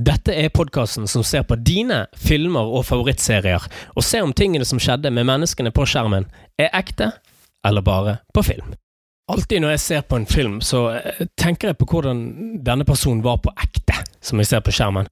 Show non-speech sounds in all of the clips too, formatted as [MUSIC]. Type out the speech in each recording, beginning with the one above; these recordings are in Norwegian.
Dette er podkasten som ser på dine filmer og favorittserier, og ser om tingene som skjedde med menneskene på skjermen, er ekte eller bare på film. Alltid når jeg ser på en film, så eh, tenker jeg på hvordan denne personen var på ekte, som jeg ser på skjermen.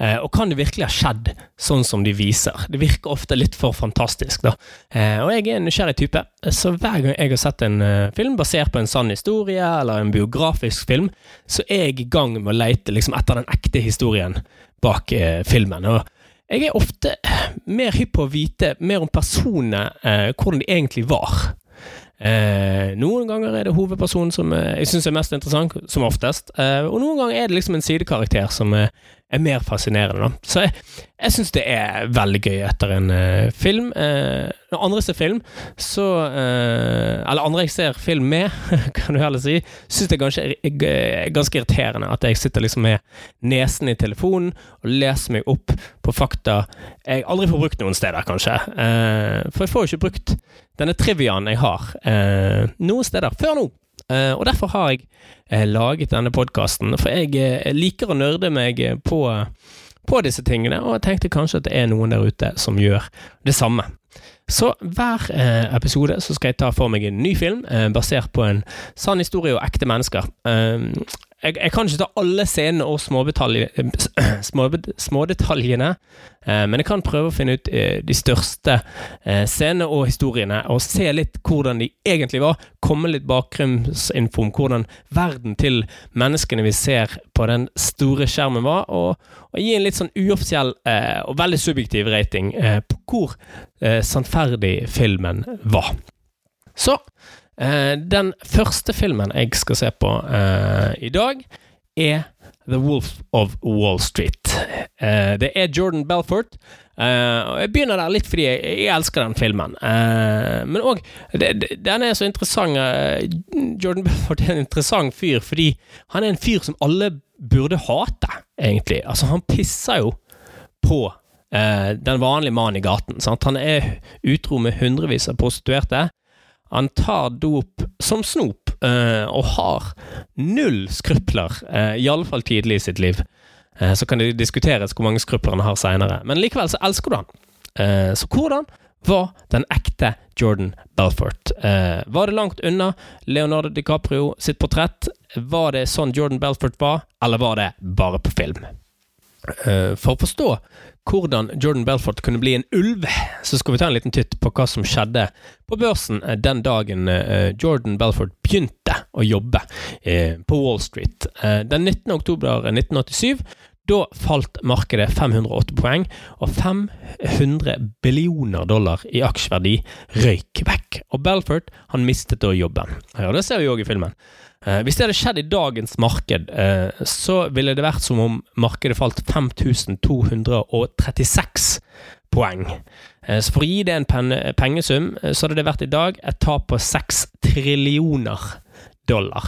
Eh, og kan det virkelig ha skjedd sånn som de viser? Det virker ofte litt for fantastisk, da. Eh, og jeg er en nysgjerrig type, så hver gang jeg har sett en film basert på en sann historie, eller en biografisk film, så er jeg i gang med å leite liksom, etter den ekte historien bak filmen. og jeg er ofte mer hypp på å vite mer om personene, hvordan de egentlig var. Eh, noen ganger er det hovedpersonen som eh, jeg syns er mest interessant, som oftest. Eh, og noen ganger er det liksom en sidekarakter som eh, er mer fascinerende. Så jeg, jeg syns det er veldig gøy etter en uh, film. Uh, når andre ser film, så uh, Eller andre jeg ser film med, [LAUGHS] kan du heller si, syns det er ganske, ganske irriterende at jeg sitter liksom med nesen i telefonen og leser meg opp på fakta jeg aldri får brukt noen steder, kanskje. for jeg får jo ikke brukt denne triviaen jeg har noen steder før nå. Uh, og derfor har jeg uh, laget denne podkasten, for jeg uh, liker å nørde meg på, på, disse tingene, og jeg tenkte kanskje at det er noen der ute som gjør det samme. Så hver episode så skal jeg ta for meg en ny film basert på en sann historie og ekte mennesker jeg, jeg, kan ikke ta alle scenene og [CLEARS THROAT] smådetaljene, eh, men jeg kan prøve å finne ut eh, de største eh, scenene og historiene, og se litt hvordan de egentlig var. Komme litt bakgrunnsinfo om hvordan verden til menneskene vi ser på den store skjermen var, og, og gi en litt sånn uoffisiell eh, og veldig subjektiv rating eh, på hvor eh, sannferdig filmen var. Så Eh, den første filmen jeg skal se på uh, i dag, er The Wolf of Wall Street. Uh, det er Jordan Belfort. Uh, jeg begynner der litt fordi jeg, jeg elsker den filmen. men òg Den er så interessant. Jordan Belfort er en interessant fyr fordi han er en fyr som alle burde hate, egentlig. Altså, han pisser jo på den vanlige mannen i gaten. Sant? Han er utro med hundrevis av prostituerte. Han tar dop som snop, uh, og har null skrupler, uh, iallfall tidlig i sitt liv. Uh, så kan det diskuteres hvor mange skrupler han har seinere, men likevel så elsker du han. Uh, så hvordan var den ekte Jordan Belfort? var det langt unna Leonardo DiCaprio sitt portrett? Var det sånn Jordan Belfort var, eller var det bare på film? for å forstå hvordan Jordan Belfort kunne bli en ulv, så skal vi ta en liten titt på hva som skjedde på børsen eh, den dagen eh, Jordan Belfort begynte å jobbe eh, på Wall Street. Den 19. oktober 1987 da falt markedet 508 poeng, og 500 billioner dollar i aksjeverdi røyk vekk. Og Belfort han mistet da jobben. Ja, det ser vi òg i filmen. Eh, hvis det hadde skjedd i dagens marked, eh, så ville det vært som om markedet falt 5236 poeng. Eh, så for å gi det en pengesum, så hadde det vært i dag et tap på 6 trillioner dollar.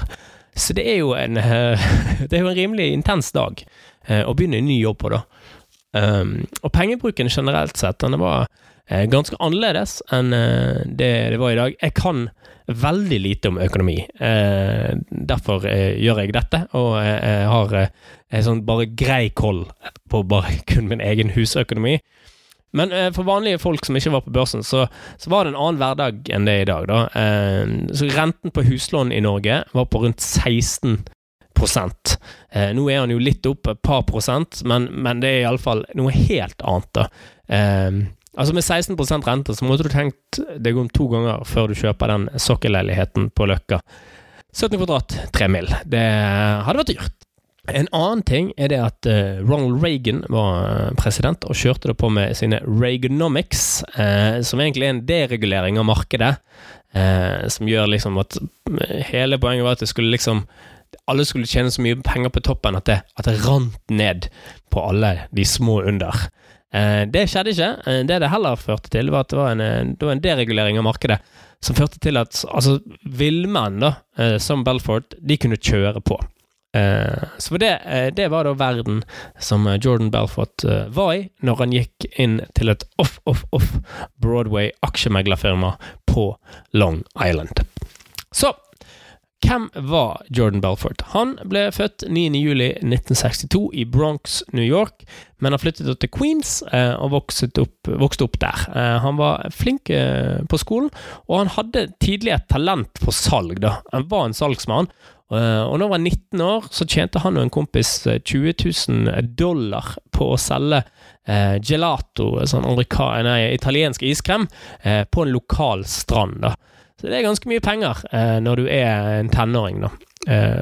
Så det er jo en, [LAUGHS] det er jo en rimelig intens dag å begynne en ny jobb på, da. Um, og pengebruken generelt sett, den var Eh, ganske annerledes enn eh, det det var i dag. Jeg kan veldig lite om økonomi. Eh, derfor gjør jeg dette, og jeg har sånn bare grei koll på bare [LAUGHS] kun min egen husøkonomi. Men for vanlige folk som ikke var på børsen, så, så var det en annen hverdag enn det er i dag. Da. så renten på huslån i Norge var på rundt 16 nå er han jo litt opp et par prosent, men, men det er iallfall noe helt annet. da. Altså Med 16 rente så måtte du tenkt deg om to ganger før du kjøper den sokkelleiligheten på Løkka. 17 kvadrat, 3 mill. Det hadde vært dyrt. En annen ting er det at uh, Ronald Reagan var eh, president og kjørte det på med sine Reaganomics, eh, som egentlig er en deregulering av markedet. Eh, som gjør liksom at Hele poenget var at det skulle liksom alle skulle tjene så mye penger på toppen at det, at det rant ned på alle de små under. Eh, det skjedde ikke. Eh, det det heller førte til, var at det var en, eh, det var en deregulering av markedet som førte til at altså, villmenn, da, som Belfort, de kunne kjøre på. Så det, det var da verden som Jordan Belfort var i når han gikk inn til et off-off-off Broadway aksjemeglerfirma på Long Island. Så hvem var Jordan Belfort? Han ble født 9.07.1962 i Bronx, New York, men har flyttet til Queens eh, og vokste opp, vokste opp der. Eh, han var flink eh, på skolen, og han hadde tidlig et talent på salg. Da. Han var en salgsmann, og når han var 19 år, så tjente han og en kompis 20 000 dollar på å selge gelato, sånn nei, italiensk iskrem, på en lokal strand. da. Så det er ganske mye penger når du er en tenåring, da.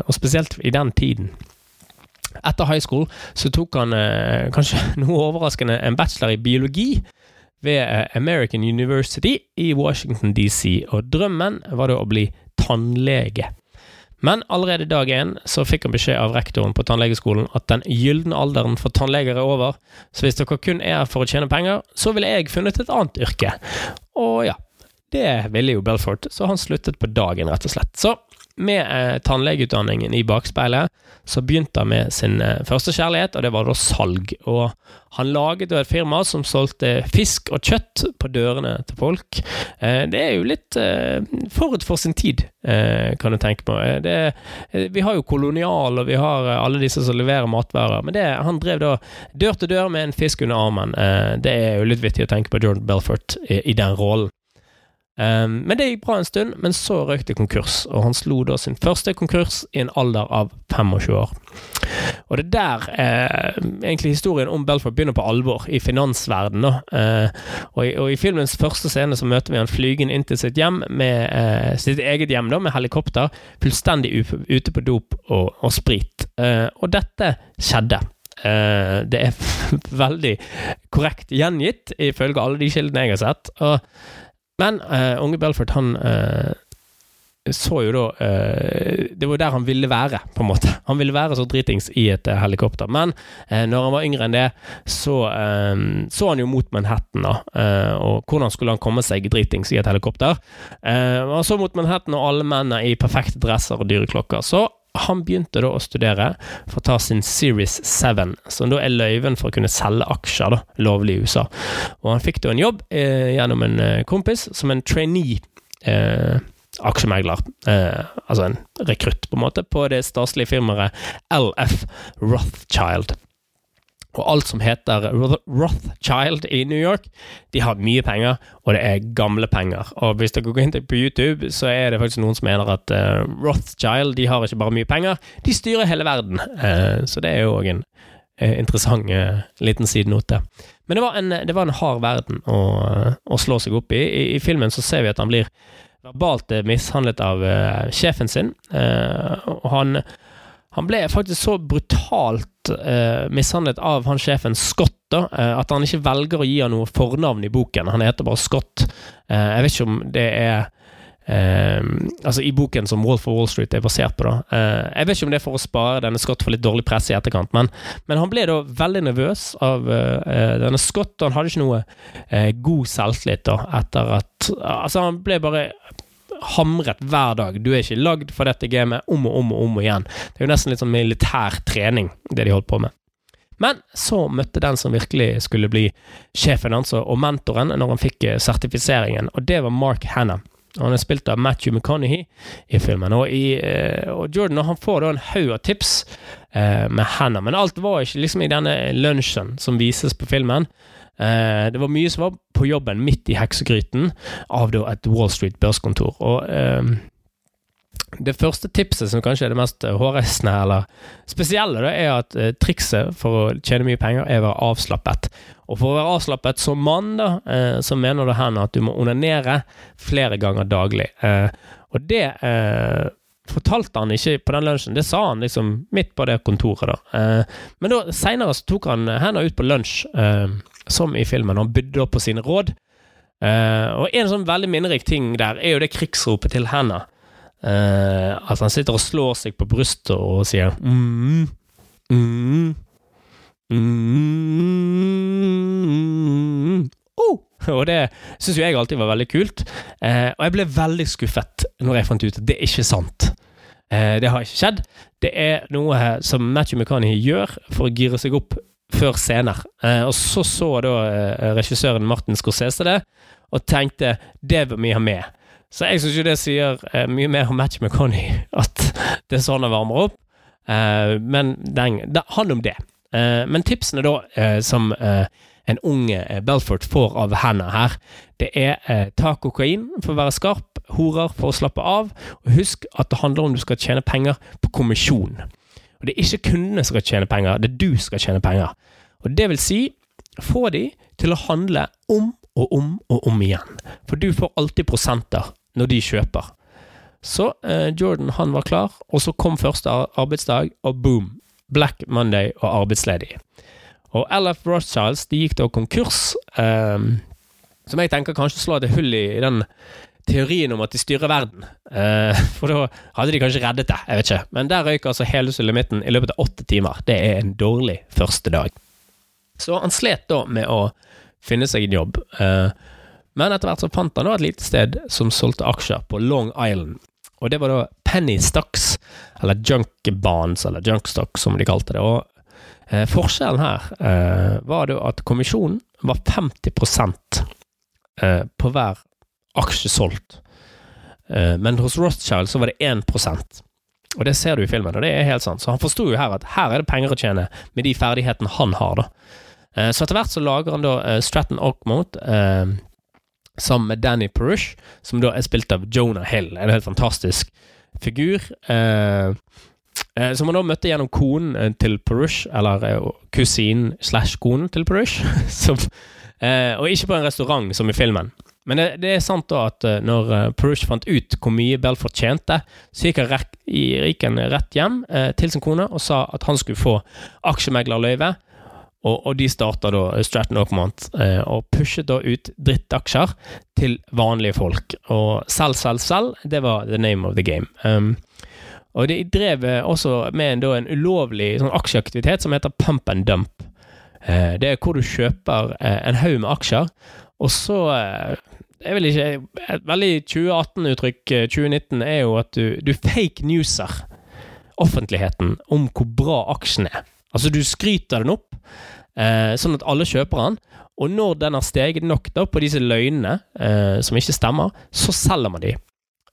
og spesielt i den tiden. Etter high school så tok han kanskje [LAUGHS] noe overraskende en bachelor i biologi ved American University i Washington DC, og drømmen var da å bli tannlege. Men allerede dag én så fikk han beskjed av rektoren på tannlegeskolen at den gylne alderen for tannleger er over, så hvis dere kun er her for å tjene penger, så ville jeg funnet et annet yrke. Og ja, det ville jo Belfort, så han sluttet på dagen, rett og slett. Så med eh, tannlegeutdanningen i bakspeilet, så begynte han med sin eh, første kjærlighet, og det var da salg. Og han laget et firma som solgte fisk og kjøtt på dørene til folk. Eh, det er jo litt eh, forut for sin tid, eh, kan du tenke på. Eh, det, vi har jo Kolonial, og vi har alle disse som leverer matvarer, men det, han drev da dør til dør med en fisk under armen. det er jo litt vittig å tenke på Jordan Belfort i, i den rollen. Um, men det gikk bra en stund, men så røk det konkurs, og han slo da sin første konkurs i en alder av 25 år. Og det der eh, egentlig historien om Belfort begynner på alvor, i finansverdenen. Eh, og, og, i filmens første scene så møter vi han flygende inn til sitt hjem, med eh, sitt eget hjem da, med helikopter, fullstendig ute på dop og, og sprit. Eh, og dette skjedde. Uh, det er [LAUGHS] veldig korrekt gjengitt, ifølge alle de kildene jeg har sett. Og men uh, unge Belfort, han uh, så jo da uh, Det var jo der han ville være, på en måte. Han ville være så dritings i et helikopter. Men når han var yngre enn det, så så han jo mot Manhattan, da. og hvordan skulle han komme seg dritings i et helikopter? han så mot Manhattan og alle mennene i perfekte dresser og dyre klokker. Så han begynte da å studere for å ta sin Series 7, som da er løyven for å kunne selge aksjer da, lovlig i USA. Og han fikk da en jobb eh, gjennom en eh, kompis som en trainee. Eh, aksjemegler, eh, altså en rekrutt, på en måte, på det staselige firmaet LF Rothchild. Og alt som heter Rothchild i New York, de har mye penger, og det er gamle penger. Og hvis dere går inn på YouTube, så er det faktisk noen som mener at uh, Rothchild de har ikke bare mye penger, de styrer hele verden. Uh, så det er jo òg en uh, interessant liten sidenote. Men det var, en, det var en hard verden å, å slå seg opp i. I, I, filmen så ser vi at han blir verbalt mishandlet av sjefen sin, og han han ble faktisk så brutalt eh, mishandlet av han sjefen Scott da, eh, at han ikke velger å gi han noe fornavn i boken. Han heter bare Scott. Eh, jeg vet ikke om det er eh, Altså i boken som Wall for Wall Street er basert på, da. Eh, jeg vet ikke om det er for å spare denne Scott for litt dårlig presse i etterkant, men, men han ble da veldig nervøs av eh, denne Scott. og Han hadde ikke noe god selvtillit da, etter at Altså, han ble bare hamret hver dag. Du er ikke lagd for dette gamet om og om og om igjen. Det er jo nesten litt sånn militær trening, det de holdt på med. Men så møtte den som virkelig skulle bli sjefen hans og mentoren når han fikk eh, sertifiseringen, og det var Mark Hanna. Han er spilt av Matthew McConaughey i filmen. Og, i, eh, og Jordan han får da en haug av tips eh, med Hanna, men alt var ikke liksom i denne lunsjen som vises på filmen. Eh, det var mye som var på jobben midt i heksegryten av et Wall Street børskontor. Og eh, det første tipset, som kanskje er det mest hårreisende eller spesielle, er at eh, trikset for å tjene mye penger er å være avslappet. Og for å være avslappet som mann, da, eh, så mener det hen at du må onanere flere ganger daglig. Eh, og det eh, fortalte han ikke på den lunsjen, det sa han liksom midt på det kontoret, da. Eh, men da seinere tok han henda ut på lunsj som i filmen. Han bydde opp på sine råd. Eh, og en sånn veldig minnerik ting der er jo det krigsropet til henda. Uh, at han sitter og slår seg på brystet og sier mm, mm, mm, oh. [LAUGHS] Og det syns jo jeg alltid var veldig kult. Eh, og jeg ble veldig skuffet når jeg fant ut at det er ikke sant. det har ikke skjedd. Det er noe som Matthew McCanny gjør for å gire seg opp før scener. Eh, og så så da eh, regissøren Martin Scorsese det, og tenkte det vil vi ha med. Så jeg syns jo det sier eh, mye mer om Matthew McConney, [LAUGHS] at det er sånn han varmer opp. Eh, men den, da, han om det. Eh, men tipsene da, eh, som eh, en ung eh, Belfort får av henne her, det er ta kokain for å være skarp, horer for å slappe av, og husk at det handler om du skal tjene penger på kommisjon. Og Det er ikke kundene som skal tjene penger, det er du som skal tjene penger. Og Det vil si, få de til å handle om og om og om igjen. For du får alltid prosenter når de kjøper. Så eh, Jordan han var klar, og så kom første arbeidsdag, og boom! Black Monday og arbeidsledig. Og LF Rothschilds de gikk da konkurs, um, som jeg tenker kanskje slår et hull i den teorien om at de styrer verden. Uh, [LAUGHS] for da hadde de kanskje reddet det, jeg vet ikke. Men der røyk altså hele sulamitten i løpet av åtte timer. Det er en dårlig første dag. Så han slet da med å finne seg en jobb. Uh, men etter hvert så fant han da et lite sted som solgte aksjer på Long Island. Og det var da Penny Stocks, eller Junk Bonds, eller Junk Stocks som de kalte det. Og eh, forskjellen her eh, var at kommisjonen var 50 eh, på hver aksje solgt. Eh, men hos Rothschild så var det 1% og det ser du i filmen, og det er helt sant. Så han forsto jo her at her er det penger å tjene med de ferdighetene han har, da. Eh, så etter hvert så lager han da eh, Stratton Ockmount sammen med Danny Perush, som da er spilt av Jonah Hill. En helt fantastisk figur. Eh, som han da møtte gjennom konen eh, til Perush, eller eh, kusinen slash konen til Perush. [LAUGHS] som, eh, og ikke på en restaurant, som i filmen. Men det, det er sant da at eh, når Perush fant ut hvor mye Belfort tjente, så gikk han gikk han rett hjem til sin kone og sa at han skulle få aksjemeglerløyve og, og de starta da Stratton Oakmont eh, og pushet da ut drittaksjer til vanlige folk. Og selv, selv, selv, det var the name of the game. Um, og de drev eh, også med en, da, en ulovlig sånn aksjeaktivitet som heter pump and dump. Eh, det er hvor du kjøper eh, en haug med aksjer, og så eh, er vel ikke, Et veldig 2018-uttrykk, 2019, eh, er jo at du, du fake newser offentligheten om hvor bra aksjen er. Altså, du skryter den opp, eh, sånn at alle kjøper den. Og når den har steget nok da på disse løgnene, eh, som ikke stemmer, så selger man de.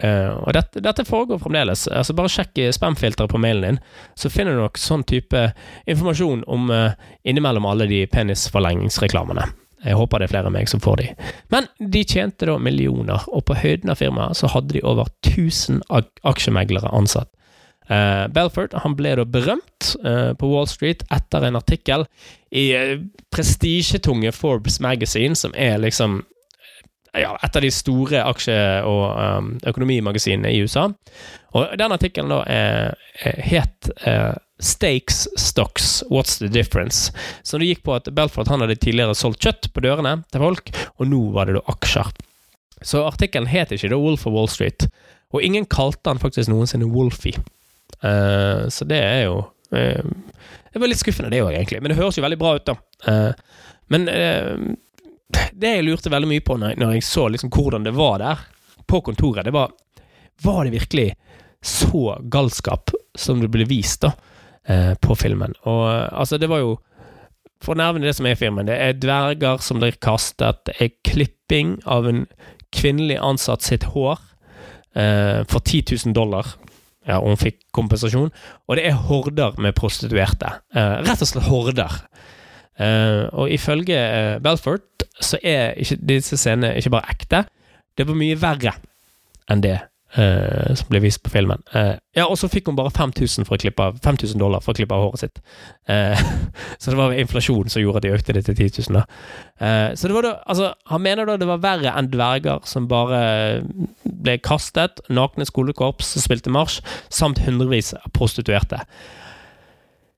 Eh, og dette, dette, foregår fremdeles. Altså, bare sjekk spamfilteret på mailen din, så finner du nok sånn type informasjon om uh, innimellom alle de penisforlengingsreklamene. Jeg håper det er flere enn meg som får de. Men de tjente da millioner, og på høyden av firmaet så hadde de over 1000 aksjemeglere ansatt. Uh, Belfort han ble da berømt uh, på Wall Street etter en artikkel i uh, prestisjetunge Forbes Magazine, som er liksom ja, et av de store aksje- og um, økonomimagasinene i USA. Og Den artikkelen da er, er het Stakes Stocks, What's the Difference? Så det gikk på at Belfort han hadde tidligere solgt kjøtt på dørene til folk, og nå var det da aksjer. Så artikkelen het ikke da Wolf of Wall Street, og ingen kalte han faktisk noensinne Wolfie. Uh, så det er jo uh, Det var litt skuffende, det òg, egentlig. Men det høres jo veldig bra ut, da. Uh, men det jeg lurte veldig mye på når, når jeg så liksom hvordan det var der, på kontoret, det var Var det virkelig så galskap som det ble vist, da, på filmen? Og altså, det var jo For å nevne det som er i filmen, det er dverger som blir kastet, det er klipping av en kvinnelig ansatt sitt hår for 10 000 dollar ja, og hun fikk kompensasjon. Og det er horder med prostituerte. Eh, rett og slett horder. Eh, og ifølge eh, Belfort så er ikke disse scenene ikke bare ekte, det var mye verre enn det Uh, som ble vist på filmen. Uh, ja, Og så fikk hun bare 5000, for å klippe av, 5000 dollar for å klippe av håret sitt. Uh, [LAUGHS] så det var inflasjon som gjorde at de økte det til 10 000. Da. så det var da, altså, Han mener da det var verre enn dverger som bare ble kastet, nakne skolekorps som spilte marsj, samt hundrevis av prostituerte.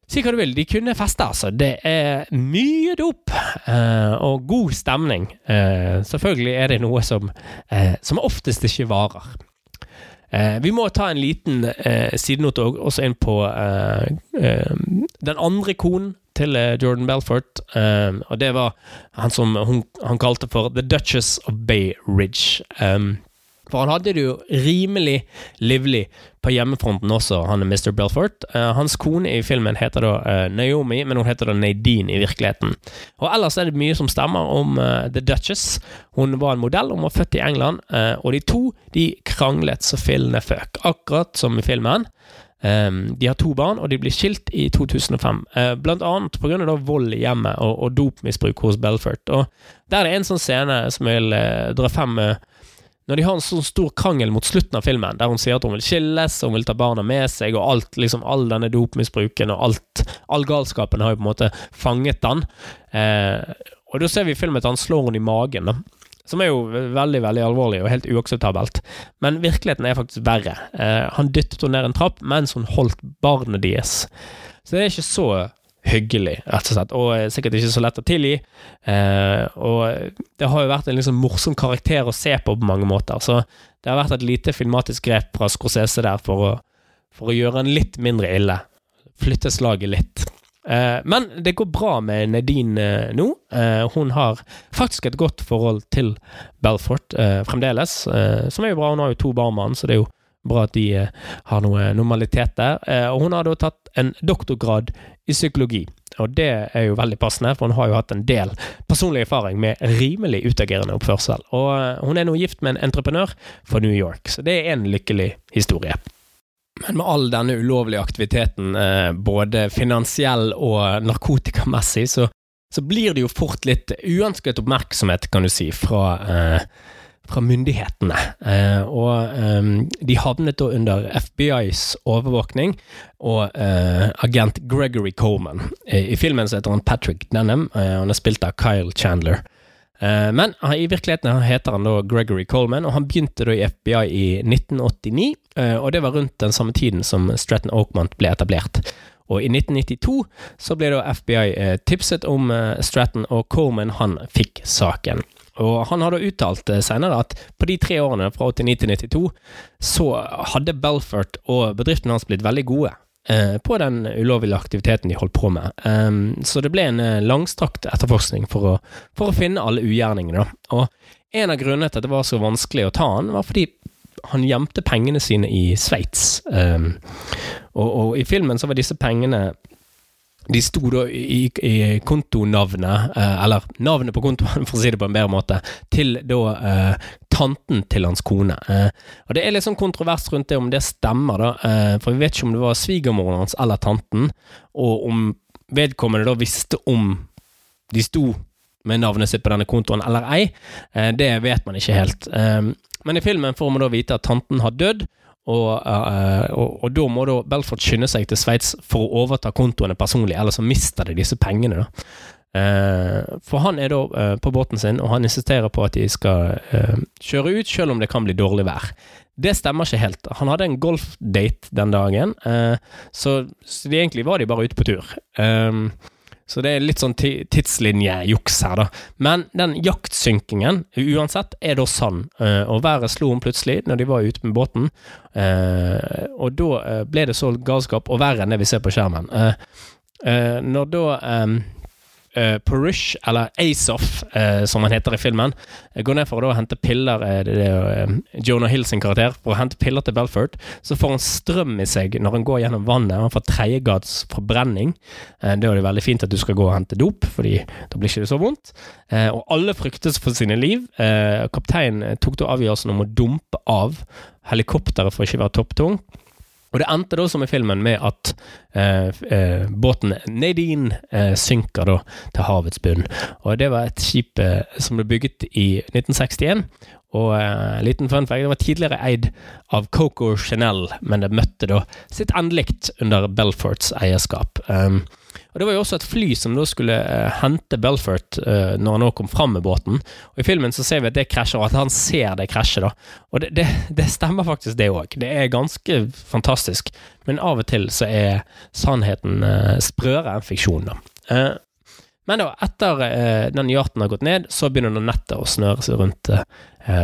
Si hva du vil, de kunne feste, altså. Det er mye dop og god stemning. selvfølgelig er det noe som, som oftest ikke varer. Eh, vi må ta en liten eh, sidenote også inn på eh, eh, den andre konen til eh, Jordan Belfort. Eh, og det var han som hun, han kalte for The Duchess of Bay Ridge. For han hadde det jo rimelig livlig på hjemmefronten også, han er Mr. Belfort. Uh, hans kone i filmen heter da uh, Naomi, men hun heter da Nadine i virkeligheten. Og ellers er det mye som stemmer om uh, The Duchess. Hun var en modell, hun var født i England, og de to de kranglet så fillene føk, akkurat som i filmen. Um, de har to barn, og de blir skilt i 2005. Uh, blant annet pga. vold i hjemmet og, og dopmisbruk hos Belfort. Og Der er det en sånn scene som jeg vil uh, dra frem uh, når de har en sånn stor krangel mot slutten av filmen, der hun sier at hun vil skilles, hun vil ta barna med seg, og alt, liksom all denne dopmisbruken og alt, all galskapen har jo på en måte fanget han. Eh, og da ser vi i filmen at han slår henne i magen, da. Som er jo veldig veldig alvorlig og helt uakseptabelt. Men virkeligheten er faktisk verre. Eh, han dyttet henne ned en trapp mens hun holdt barnet deres. Så det er ikke så hyggelig, rett og slett. Og sikkert ikke så lett å tilgi. Eh, og det har jo vært en liksom morsom karakter å se på på mange måter, så det har vært et lite filmatisk grep fra Scorsese der for å, for å gjøre han litt mindre ille. Flytte slaget litt. Eh, men det går bra med Nedine eh, nå. Eh, hun har faktisk et godt forhold til Belfort eh, fremdeles, eh, som er jo bra. Hun har jo to barn med han, så det er jo bra at de har noe normalitet der. og hun har da tatt en doktorgrad i psykologi. Og det er jo veldig passende, for hun har jo hatt en del personlig erfaring med rimelig utagerende oppførsel. Og eh, hun er nå gift med en entreprenør fra New York, så det er en lykkelig historie. Men med all denne ulovlige aktiviteten, eh, både finansiell og narkotikamessig, så, så blir det jo fort litt uønsket oppmerksomhet, kan du si, fra eh, fra myndighetene. Eh, og eh, de havnet da under FBIs overvåkning og eh, agent Gregory Coleman. I, filmen så heter han Patrick Denham, han er spilt av Kyle Chandler. Men i virkeligheten heter han da Gregory Coleman, og han begynte da i FBI i 1989. Og det var rundt den samme tiden som Stratton Oakmont ble etablert. Og i 1992 så ble da FBI tipset om Stratton, og Coleman han fikk saken. Og han hadde uttalt eh, senere at på de tre årene, fra 89 til 92, så hadde Belfort og bedriften hans blitt veldig gode eh, på den ulovlige aktiviteten de holdt på med. Um, så det ble en eh, langstrakt etterforskning for å, for å finne alle ugjerningene. Og en av grunnene til at det var så vanskelig å ta han, var fordi han gjemte pengene sine i Sveits. Um, og, og, i filmen så var disse pengene de sto da i, i kontonavnet, eh, eller navnet på kontoen, [LAUGHS] for å si det på en bedre måte, til da eh, tanten til hans kone. Eh, og Det er litt sånn kontrovers rundt det om det stemmer, da, for vi vet ikke om det var svigermoren hans eller tanten, og om vedkommende da visste om de sto med navnet sitt på denne kontoen eller ei. Det vet man ikke helt. Men i filmen får man da vite at tanten har dødd, og, uh, og, og, da må da Belfort skynde seg til Sveits for å overta kontoene personlig, ellers så mister de disse pengene. da. Uh, for han er da uh, på båten sin, og han insisterer på at de skal kjøre ut, selv om det kan bli dårlig vær. Det stemmer ikke helt. Han hadde en golfdate den dagen, så, egentlig var de bare ute på tur. Så det er litt sånn tidslinjejuks her, da. Men den jaktsynkingen, uansett, er da sann. Uh, og været slo om plutselig når de var ute med båten. Uh, og da uh, ble det så galskap, og verre enn det vi ser på skjermen. når da uh, eh, eller Asoff, uh, som han heter i filmen, går ned for å hente piller uh, det er Jonah Hill sin karakter, for å hente piller til Belfort. Så får han strøm i seg når han går gjennom vannet. Han får tredjegrads forbrenning. Da er det veldig fint at du skal gå og hente dop, Fordi da blir ikke det så vondt. og alle fryktes for sine liv. kapteinen tok da avgjørelsen om å dumpe av helikopteret for ikke være topptung. Og det endte da, som i filmen, med at eh, eh, båten Nadine eh, synker da til havets bunn. Og det var et skip eh, som ble bygget i 1961. Og eh, liten fun fact, det var tidligere eid av Coco Chanel, men det møtte da sitt endelikt under Belforts eierskap. Um, og Det var jo også et fly som da skulle uh, hente Belfort uh, når han nå kom fram med båten. Og I filmen så ser vi at det krasjer, og at han ser det krasje. det, det, det stemmer faktisk, det òg. Det er ganske fantastisk. Men av og til så er sannheten uh, sprøere enn fiksjon. da. Men da, etter den yachten har gått ned, så begynner det nettet å snøre seg rundt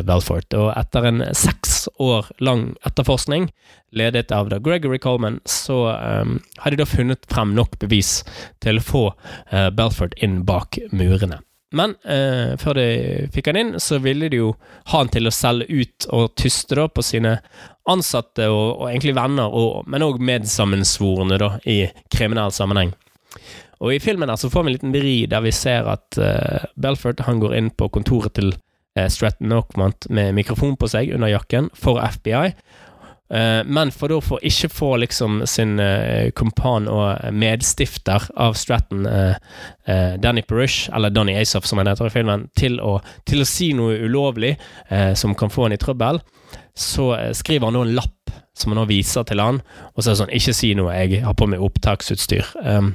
Belfort. Og etter en seks år lang etterforskning ledet av da Gregory Coleman, så eh, har de da funnet frem nok bevis til å få eh, Belfort inn bak murene. Men eh, før de fikk han inn, så ville de jo ha han til å selge ut og tyste da på sine ansatte og, og egentlig venner, og, men òg medsammensvorne da, i kriminell sammenheng. Og I filmen her så får vi en liten vri der vi ser at uh, Belford han går inn på kontoret til uh, Stratton Oakmont med mikrofon på seg under jakken for FBI. Uh, men for da for ikke få liksom sin uh, kompan og medstifter av Stratton, Danny Perush, eller Donny Asoff som han heter i filmen, til å, til å si noe ulovlig som kan få han i trøbbel, så skriver han da en lapp som han nå viser til han, og så er det sånn Ikke si noe, jeg har på meg opptaksutstyr. Um,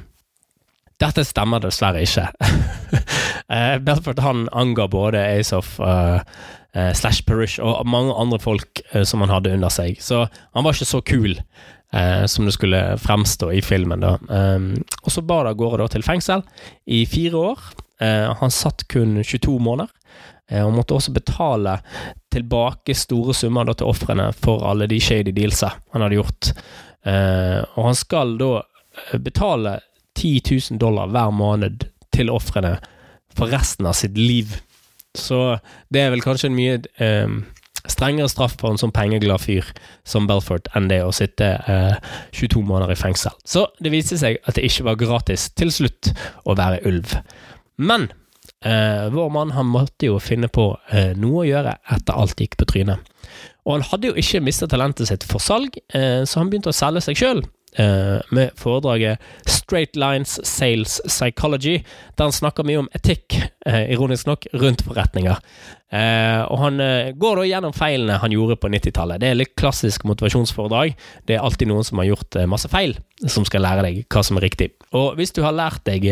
dette stemmer dessverre ikke. [LAUGHS] uh, at han anga både Asoff uh, uh, slash Parish og mange andre folk uh, som han hadde under seg, så han var ikke så kul som det skulle fremstå i filmen. da. Um, og så bar det av gårde til fengsel i fire år. han satt kun 22 måneder. Og måtte også betale tilbake store summer da, til ofrene for alle de shady dealsa han hadde gjort. og han skal da betale 10 000 dollar hver måned til ofrene for resten av sitt liv. Så det er vel kanskje en mye eh, strengere straff for en sånn pengeglad fyr som Belfort enn det å sitte eh, 22 måneder i fengsel. Så det viste seg at det ikke var gratis til slutt å være ulv. Men eh, vår mann han måtte jo finne på eh, noe å gjøre etter alt gikk på trynet. Og han hadde jo ikke mistet talentet sitt for salg, eh, så han begynte å selge seg sjøl med foredraget Straight Lines Sales Psychology, der han snakker mye om etikk, uh, ironisk nok, rundt forretninger. Uh, og han går da gjennom feilene han gjorde på 90-tallet. Det er litt klassisk motivasjonsforedrag. Det er alltid noen som har gjort masse feil, som skal lære deg hva som er riktig. Og hvis du har lært deg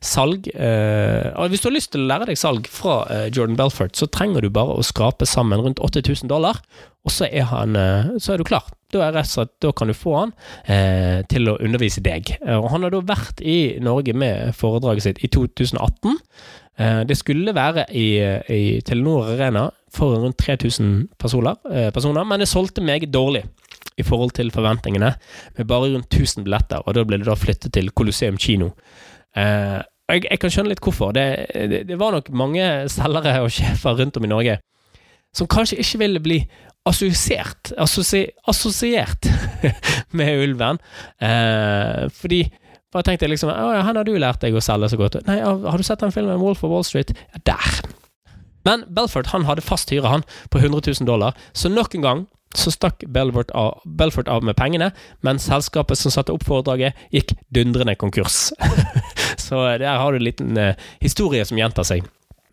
salg og Hvis du har lyst til å lære deg salg fra Jordan Belfort, så trenger du bare å skrape sammen rundt 8000 dollar, og så er, han, så er du klar da slett, da kan du få han eh, til å undervise deg. Eh, og Han har da vært i Norge med foredraget sitt i 2018. Eh, det skulle være i, i, Telenor Arena for rundt 3000 personer, eh, personer, men det solgte meget dårlig i forhold til forventningene, med bare rundt 1000 billetter. og Da ble det da flyttet til Colosseum kino. Eh, jeg, jeg, kan skjønne litt hvorfor. Det, det, det var nok mange selgere og sjefer rundt om i Norge som kanskje ikke ville bli assosiert, assosiert [LAUGHS] med ulven. Eh, fordi bare tenkte jeg liksom Å ja, han har du lært deg å selge så godt. Nei, har du sett den filmen Wolf of Wall Street? Ja, der. Men Belfort han hadde fast hyre han på 100 000 dollar, så nok en gang så stakk Belfort av, Belfort av med pengene, men selskapet som satte opp foredraget, gikk dundrende konkurs. [LAUGHS] så der har du en liten eh, historie som gjentar seg.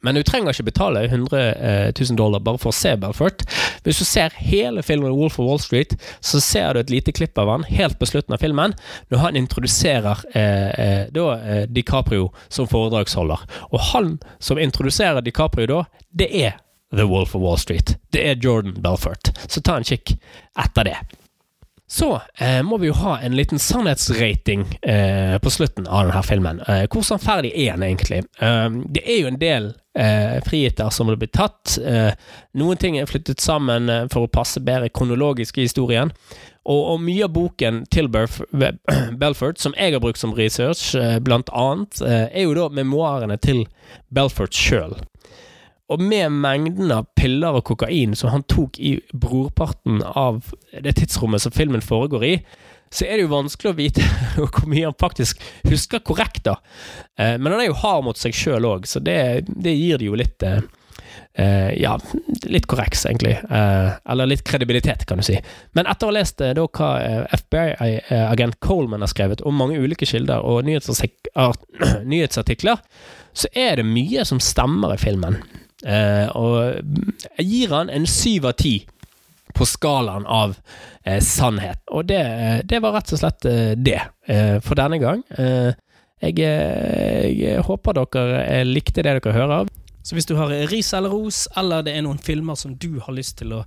Men du trenger ikke betale 100 000 dollar bare for å se Belfort. Hvis du ser hele filmen Wolf of Wall Street, så ser du et lite klipp av han helt på slutten av filmen, når han introduserer eh, eh, da, eh, DiCaprio som foredragsholder. Og han som introduserer DiCaprio da, det er The Wolf of Wall Street. Det er Jordan Belfort. Så ta en kikk etter det. Så eh, må vi jo ha en liten sannhetsrating eh, på slutten av denne filmen. Eh, hvor sannferdig er den egentlig? Eh, det er jo en del eh, friheter som har blitt tatt. Eh, noen ting er flyttet sammen for å passe bedre kronologisk i historien. Og, og mye av boken til [CLEARS THROAT] Belfort, som jeg har brukt som research, blant annet, er jo da memoarene til Belfort sjøl. Og med mengden av piller og kokain som han tok i brorparten av det tidsrommet som filmen foregår i, så er det jo vanskelig å vite [LAUGHS] hvor mye han faktisk husker korrekt, da. Eh, men han er jo hard mot seg sjøl òg, så det, det, gir det jo litt uh, Ja, litt korreks, egentlig. Eller litt kredibilitet, kan du si. Men etter å ha lest da hva FBI-agent Coleman har skrevet om mange ulike kilder og [CLEARS THROAT] nyhetsartikler, så er det mye som stemmer i filmen. Uh, og jeg gir han en syv av ti på skalaen av eh, sannhet. Og det, det, var rett og slett eh, det for denne gang. Jeg, jeg, håper dere likte det dere hører. Så hvis du har ris eller ros, eller det er noen filmer som du har lyst til å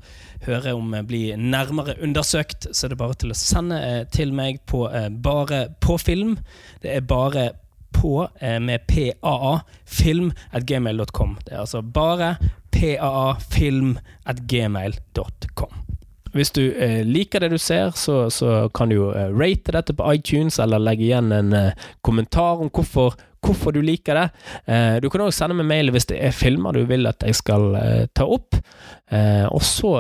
høre om bli nærmere undersøkt, så er det bare til å sende til meg på Bare på film. Det er bare på eh, med PAA, film at gmail.com. Det er altså bare PAA, film at gmail.com. Hvis du eh, liker det du ser, så, så kan du jo eh, rate dette på iTunes, eller legge igjen en kommentar om hvorfor hvorfor du liker det. Du kan også sende meg mail hvis det er filmer du vil at jeg skal ta opp. Og så,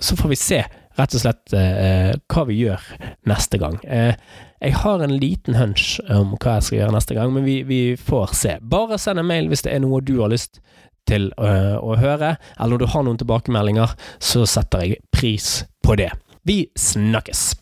så får vi se rett og slett eh, hva vi gjør neste gang. Eh, jeg har en liten hunch om hva jeg skal gjøre neste gang, men vi, vi får se. Bare send en mail hvis det er noe du har lyst til øh, å høre, eller når du har noen tilbakemeldinger, så setter jeg pris på det. Vi snakkes!